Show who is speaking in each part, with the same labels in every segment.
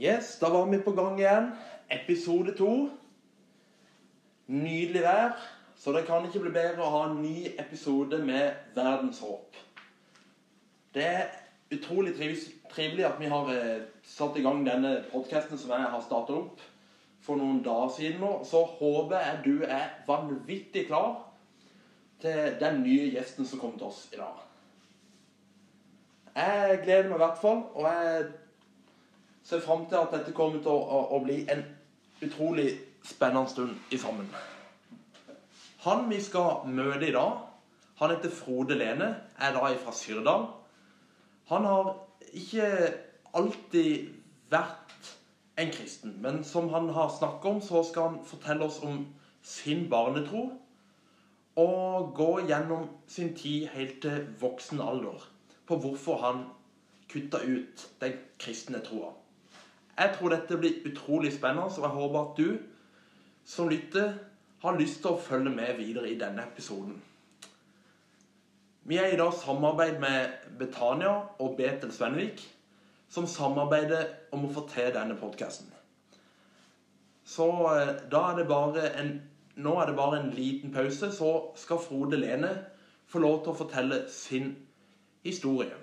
Speaker 1: Yes, da var vi på gang igjen. Episode to. Nydelig vær, så det kan ikke bli bedre å ha en ny episode med Verdens håp. Det er utrolig trivelig at vi har eh, satt i gang denne podkasten som jeg har startet opp for noen dager siden nå. Så håper jeg du er vanvittig klar til den nye gjesten som kommer til oss i dag. Jeg gleder meg i hvert fall, og jeg ser fram til at dette kommer til å, å, å bli en utrolig spennende stund i sammen. Han vi skal møte i dag, han heter Frode Lene, er da fra Syrdal. Han har ikke alltid vært en kristen, men som han har snakket om, så skal han fortelle oss om sin barnetro og gå gjennom sin tid helt til voksen alder på hvorfor han kutta ut den kristne troa. Jeg tror dette blir utrolig spennende, så jeg håper at du som lytter, har lyst til å følge med videre i denne episoden. Vi er i dag samarbeid med Betania og Betel Svenvik, som samarbeider om å få til denne podkasten. Så eh, da er det bare en Nå er det bare en liten pause, så skal Frode Lene få lov til å fortelle sin historie.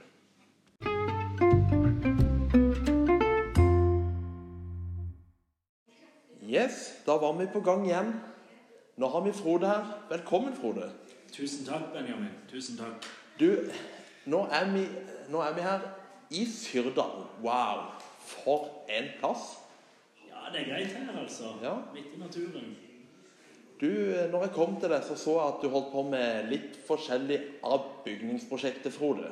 Speaker 1: Da var vi på gang igjen. Nå har vi Frode her. Velkommen, Frode.
Speaker 2: Tusen takk, Benjamin. Tusen takk.
Speaker 1: Du, nå er vi, nå er vi her i Syrdal. Wow, for en plass.
Speaker 2: Ja, det er greit her, altså.
Speaker 1: Ja.
Speaker 2: Midt i naturen.
Speaker 1: Du, når jeg kom til deg, så så jeg at du holdt på med litt forskjellig av bygningsprosjektet, Frode.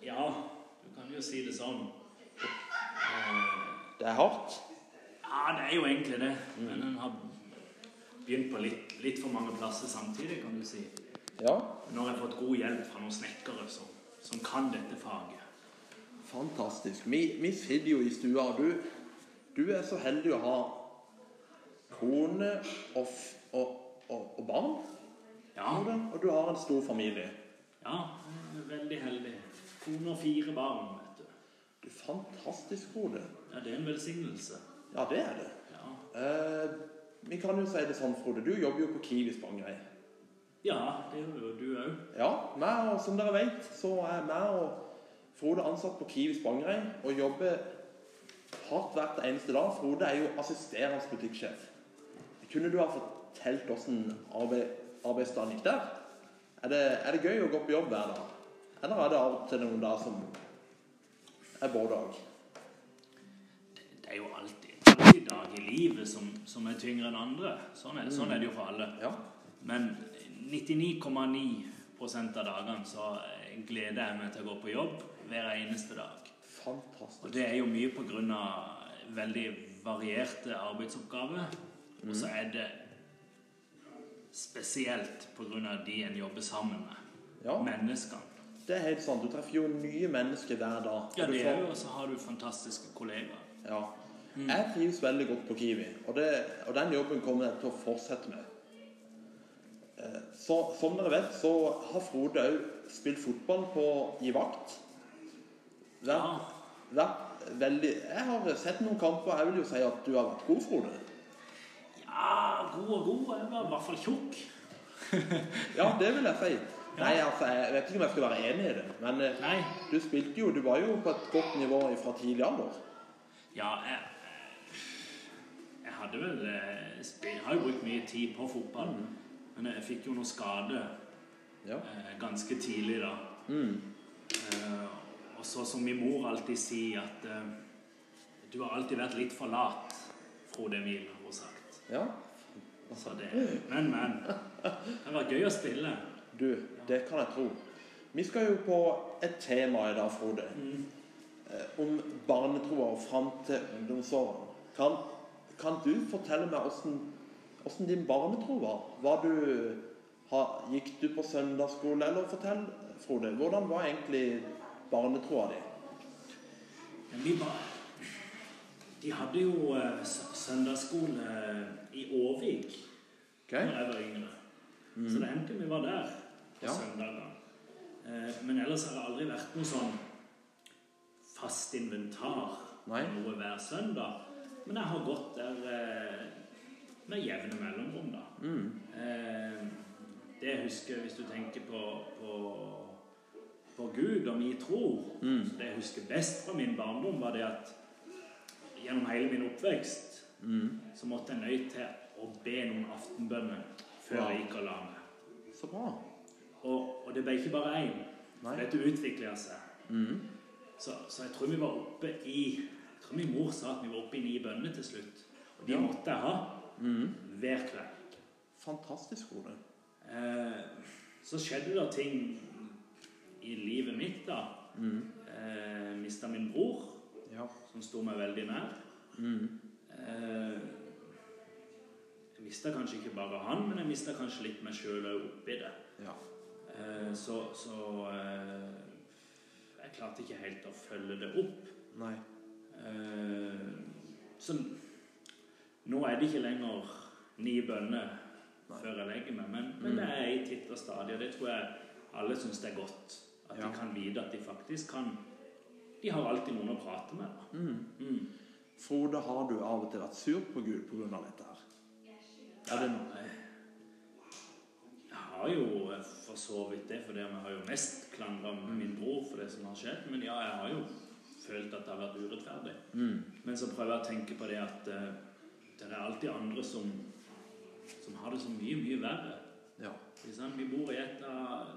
Speaker 2: Ja, du kan jo si det sånn.
Speaker 1: Det er hardt.
Speaker 2: Ja, det er jo egentlig det. Men en har begynt på litt, litt for mange plasser samtidig, kan du si.
Speaker 1: Ja,
Speaker 2: Nå har jeg fått god hjelp fra noen snekkere som, som kan dette faget.
Speaker 1: fantastisk. Vi, vi sitter jo i stua, og du, du er så heldig å ha kone og, og, og, og barn.
Speaker 2: Ja,
Speaker 1: Og du har en stor familie.
Speaker 2: ja, jeg er veldig heldig. Kone og fire barn, vet du.
Speaker 1: Du, fantastisk, Frode.
Speaker 2: Ja, det er en velsignelse.
Speaker 1: Ja, det er det.
Speaker 2: Ja,
Speaker 1: Eh, vi kan jo si det sånn, Frode. Du jobber jo på Kiwi Spangereid.
Speaker 2: ja det gjør jo du òg.
Speaker 1: Ja, meg og som dere vet, så er meg og Frode ansatt på Kiwi Spangereid og jobber hardt hvert eneste dag. Frode er jo assisterende butikksjef. Kunne du ha fortalt åssen arbeid, arbeidsdagen gikk der? Er det, er det gøy å gå på jobb hver dag? Eller er det av og til noen dager som er vår dag?
Speaker 2: Det er jo alltid, alltid dag i livet som, som er tyngre enn andre. Sånn er, sånn er det jo for alle.
Speaker 1: Ja.
Speaker 2: Men 99,9% av dagene så gleder jeg meg til å gå på jobb hver eneste dag. Og
Speaker 1: Fantastisk.
Speaker 2: det er jo mye på grunn av veldig varierte arbeidsoppgaver. Og så er det spesielt på grunn av de en jobber sammen med.
Speaker 1: Ja,
Speaker 2: Menneskene.
Speaker 1: det er helt sant. Du treffer jo nye mennesker hver dag.
Speaker 2: Ja, det er jo, og så har du fantastiske kollegaer.
Speaker 1: Ja. Jeg trives veldig godt på Kiwi, og, det, og den jobben kommer jeg til å fortsette med. Eh, Så, som dere vet, så har Frode òg spilt fotball på, i vakt. Vært,
Speaker 2: Ja,
Speaker 1: vært veldig Jeg har sett noen kamper, jeg vil jo si at du har vært god, Frode.
Speaker 2: ja god og god. Jeg var i hvert fall tjukk.
Speaker 1: Ja, det vil jeg si. Nei, altså, Jeg vet ikke om jeg skal være enig i det, men eh,
Speaker 2: Nei,
Speaker 1: du spilte jo Du var jo på et godt nivå fra tidlig alder.
Speaker 2: Ja, jeg hadde vel eh, Jeg har jo brukt mye tid på fotball. Men jeg fikk jo noe skade
Speaker 1: Ja.
Speaker 2: eh, ganske tidlig da.
Speaker 1: Mm.
Speaker 2: Eh, og så som min mor alltid sier, at eh, du har alltid vært litt for lat, Frode Emil, har hun sagt.
Speaker 1: ja.
Speaker 2: Så det, men, men. Det var gøy å spille.
Speaker 1: Du, det kan jeg tro. Vi skal jo på et tema i dag, Frode. Mm. Om barnetroa fram til ungdomsårene. Kan, kan du fortelle meg hvordan, hvordan din barnetro var? var du, ha, gikk du på søndagsskole? Eller fortell, Frode, hvordan var egentlig barnetroa di?
Speaker 2: Vi var De hadde jo eh, søndagsskole i Årvik
Speaker 1: okay.
Speaker 2: når jeg var yngre. Så det hendte vi var der på
Speaker 1: Ja.
Speaker 2: søndager. Eh, men ellers har det aldri vært noe sånn fast inventar
Speaker 1: Nei.
Speaker 2: noe hver søndag. Men jeg har gått der eh, med jevne mellomrom, da.
Speaker 1: Mm.
Speaker 2: Eh, det jeg husker, hvis du tenker på, på, på Gud og min tro
Speaker 1: Mm.
Speaker 2: Det jeg husker best fra min barndom, var det at gjennom hele min oppvekst
Speaker 1: Mm.
Speaker 2: så måtte jeg nøye til å be noen aftenbønner før
Speaker 1: Wow.
Speaker 2: jeg gikk og la meg.
Speaker 1: Så bra.
Speaker 2: Og, og det ble ikke bare én. Dette utvikla seg.
Speaker 1: Mm.
Speaker 2: Så, så jeg tror vi var oppe i Jeg min mor sa at vi var oppe i ni bønner til slutt. Og de
Speaker 1: Ja.
Speaker 2: måtte jeg ha
Speaker 1: Mm.
Speaker 2: hver kveld.
Speaker 1: Fantastisk, Frode.
Speaker 2: Eh, så skjedde det ting i livet mitt, da.
Speaker 1: Mm.
Speaker 2: Eh, Mista min bror,
Speaker 1: Ja.
Speaker 2: som sto meg veldig nær.
Speaker 1: Mm.
Speaker 2: Eh, jeg mista kanskje ikke bare han, men jeg mista kanskje litt meg sjøl òg oppi det.
Speaker 1: Ja.
Speaker 2: Eh, så så eh, jeg klarte ikke helt å følge det opp.
Speaker 1: Nei.
Speaker 2: Eh, så nå er det ikke lenger ni bønner før jeg legger meg, men, men
Speaker 1: Mm.
Speaker 2: det er i titt og stadig, og det tror jeg alle syns det er godt. At
Speaker 1: Ja.
Speaker 2: de kan vite at de faktisk kan De har alltid noen å prate med.
Speaker 1: Mm.
Speaker 2: Mm.
Speaker 1: Frode, har du av og til vært sur på Gud pga. dette her? Er det
Speaker 2: Jeg jeg har jo for så vidt det, for det vi har jo mest klandra min bror for det som har skjedd. Men ja, jeg har jo følt at det har vært urettferdig.
Speaker 1: mm.
Speaker 2: Men så prøver jeg å tenke på det at eh, det er alltid andre som, som har det så mye, mye verre.
Speaker 1: Ja.
Speaker 2: Ikke? Vi bor i et av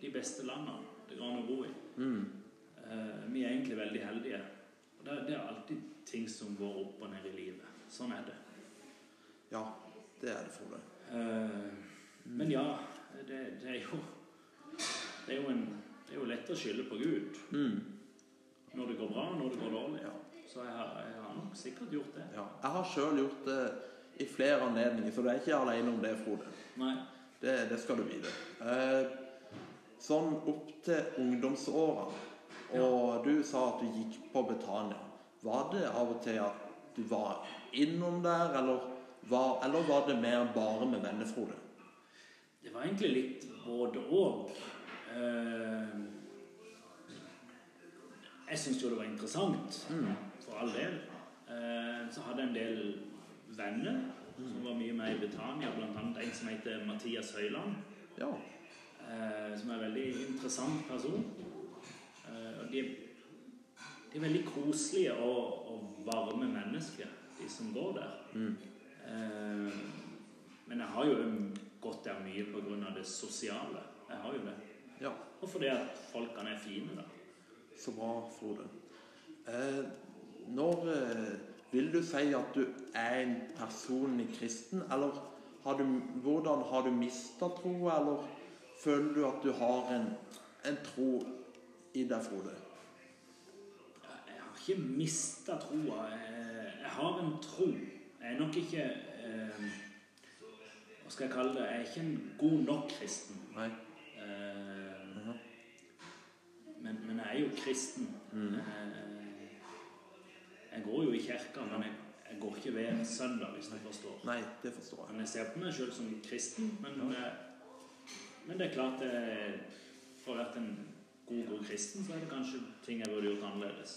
Speaker 2: de beste landene det går an å bo i.
Speaker 1: Mm.
Speaker 2: Uh, vi er egentlig veldig heldige. Og det, det er alltid ting som går opp og ned i livet. Sånn er det.
Speaker 1: ja. Det er det, Frode.
Speaker 2: mm. men ja, det, det er jo det er jo, en, det er jo lett å skylde på Gud
Speaker 1: Mm.
Speaker 2: Når det går bra, når det går dårlig.
Speaker 1: Ja.
Speaker 2: Så jeg har, jeg har nok sikkert gjort det.
Speaker 1: ja. Jeg har sjøl gjort det i flere anledninger, så du er ikke alene om det, Frode.
Speaker 2: Nei.
Speaker 1: Det, det skal du vite. Eh, sånn opp til ungdomsåra, og du sa at du gikk på Betania. Var det av og til at du var innom der, eller var, eller var det mer bare med venner, Frode?
Speaker 2: Det var egentlig litt både. Eh, jeg syns jo det var interessant,
Speaker 1: Mm.
Speaker 2: for all del. Eh, så hadde jeg en del venner som var mye med i Britannia, bl.a. en som heter Mathias Høiland.
Speaker 1: Ja.
Speaker 2: eh, som er en veldig interessant person. Eh, og de, de er veldig koselige og, og varme mennesker, de som går der.
Speaker 1: Mm.
Speaker 2: Men jeg har jo gått der mye pga. det sosiale. Jeg har jo det.
Speaker 1: ja.
Speaker 2: Og fordi at folkene er fine, da.
Speaker 1: Så bra, Frode. Eh, når eh, vil du si at du er en personlig kristen, eller har du, hvordan har du mista troa, eller føler du at du har en, en tro i deg, Frode?
Speaker 2: Jeg har ikke mista troa. Jeg, har en tro. Jeg er nok ikke eh, Hva skal jeg kalle det? Jeg er ikke en god nok kristen.
Speaker 1: Nei?
Speaker 2: Er jo kristen.
Speaker 1: Mhm.
Speaker 2: Eh, jeg går jo i kirka, men jeg, jeg går ikke hver søndag, hvis du forstår.
Speaker 1: Nei, det forstår jeg.
Speaker 2: Men jeg ser på meg sjøl som kristen. Men, eh, men det er klart eh, For å være en god, god kristen, så er det kanskje ting jeg burde gjort annerledes.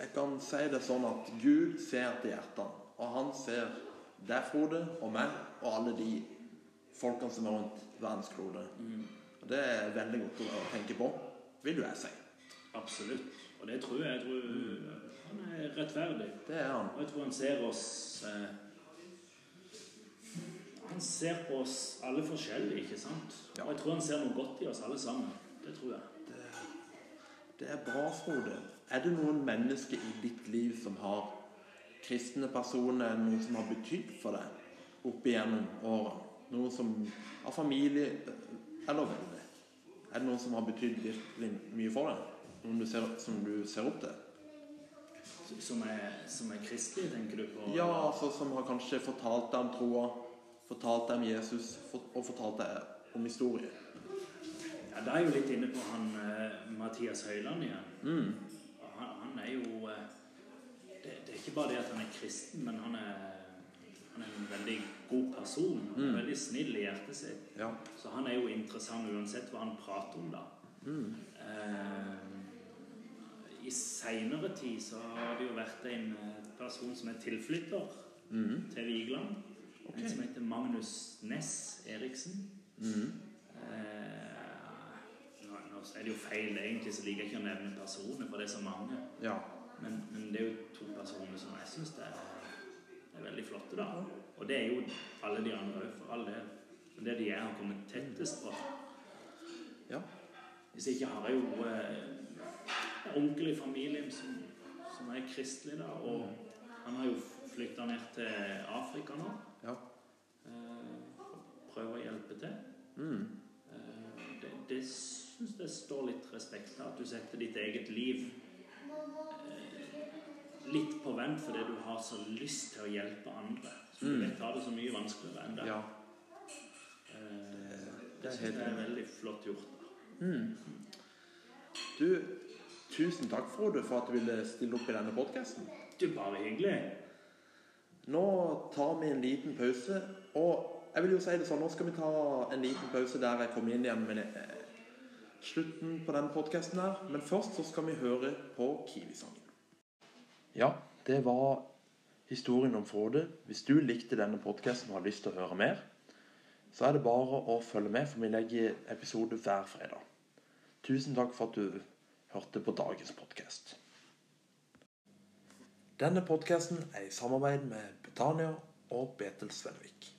Speaker 1: Jeg kan si det sånn at Gud ser til hjertene, og han ser deg, Frode, og meg, og alle de folkene som er rundt verdens klode. Og Det er veldig godt å tenke på, vil jeg si.
Speaker 2: Absolutt. Og det tror jeg. Jeg tror han er rettferdig.
Speaker 1: Det er han.
Speaker 2: Og jeg tror han ser oss eh, Han ser på oss alle forskjellige, ikke sant?
Speaker 1: Ja.
Speaker 2: Og jeg tror han ser noe godt i oss alle sammen. Det tror jeg.
Speaker 1: Det er bra, Frode. Er det noen mennesker i ditt liv som har kristne personer, noen som har betydd for deg opp igjennom åra? Noen som har familie eh, eller venner? Er det noen som har betydd virkelig mye for deg? Noen du ser, som du ser opp til?
Speaker 2: Som er, som er kristelig, tenker du på?
Speaker 1: Ja, altså som har kanskje fortalt deg om troa, fortalt deg om Jesus for, og fortalt deg om historie.
Speaker 2: Ja, Da er jo litt inne på han uh, Mathias Høiland igjen.
Speaker 1: Mm.
Speaker 2: Han, han er jo uh, det, det er ikke bare det at han er kristen, men han er, han er en veldig god person. Han er
Speaker 1: Mm.
Speaker 2: veldig snill i hjertet sitt.
Speaker 1: Ja.
Speaker 2: Så han er jo interessant uansett hva han prater om, da.
Speaker 1: Mm.
Speaker 2: Eh, i seinere tid så har det jo vært en eh, person som er tilflytter
Speaker 1: Mhm.
Speaker 2: til Vigeland.
Speaker 1: Okay.
Speaker 2: En som heter Magnus Næss Eriksen.
Speaker 1: Mhm.
Speaker 2: Eh, nå, nå er det jo feil, egentlig så liker jeg ikke å nevne personer, for det er så mange.
Speaker 1: Ja.
Speaker 2: Men, men det er jo to personer som jeg syns er, er veldig flotte, da. Og det er jo alle de andre òg, for all del. Men det er de jeg har kommet tettest på.
Speaker 1: Ja.
Speaker 2: Hvis ikke har jeg jo eh, onkel i familien som, som er kristelig, da. Og han har jo flytta ned til Afrika nå.
Speaker 1: Ja.
Speaker 2: Eh, prøver å hjelpe til.
Speaker 1: Mm.
Speaker 2: Eh, det det syns jeg står litt respekt av. At du setter ditt eget liv eh, litt på vent fordi du har så lyst til å hjelpe andre. Så du
Speaker 1: Mm.
Speaker 2: vet har det så mye vanskeligere enn det.
Speaker 1: Ja.
Speaker 2: Eh,
Speaker 1: det
Speaker 2: syns jeg er veldig flott gjort.
Speaker 1: Mhm. Du, tusen takk, Frode, for at du ville stille opp i denne podkasten.
Speaker 2: Du, bare hyggelig.
Speaker 1: Nå tar vi en liten pause, og jeg vil jo si det sånn, nå skal vi ta en liten pause der jeg kommer inn igjen med eh, slutten på denne podcasten her, men først så skal vi høre på Kiwi-sangen. Ja, det var historien om Frode. Hvis du likte denne podcasten og har lyst til å høre mer, så er det bare å følge med, for vi legger episode hver fredag. Tusen takk for at du hørte på dagens podcast. Denne podcasten er i samarbeid med Betania og Betel Svenvik.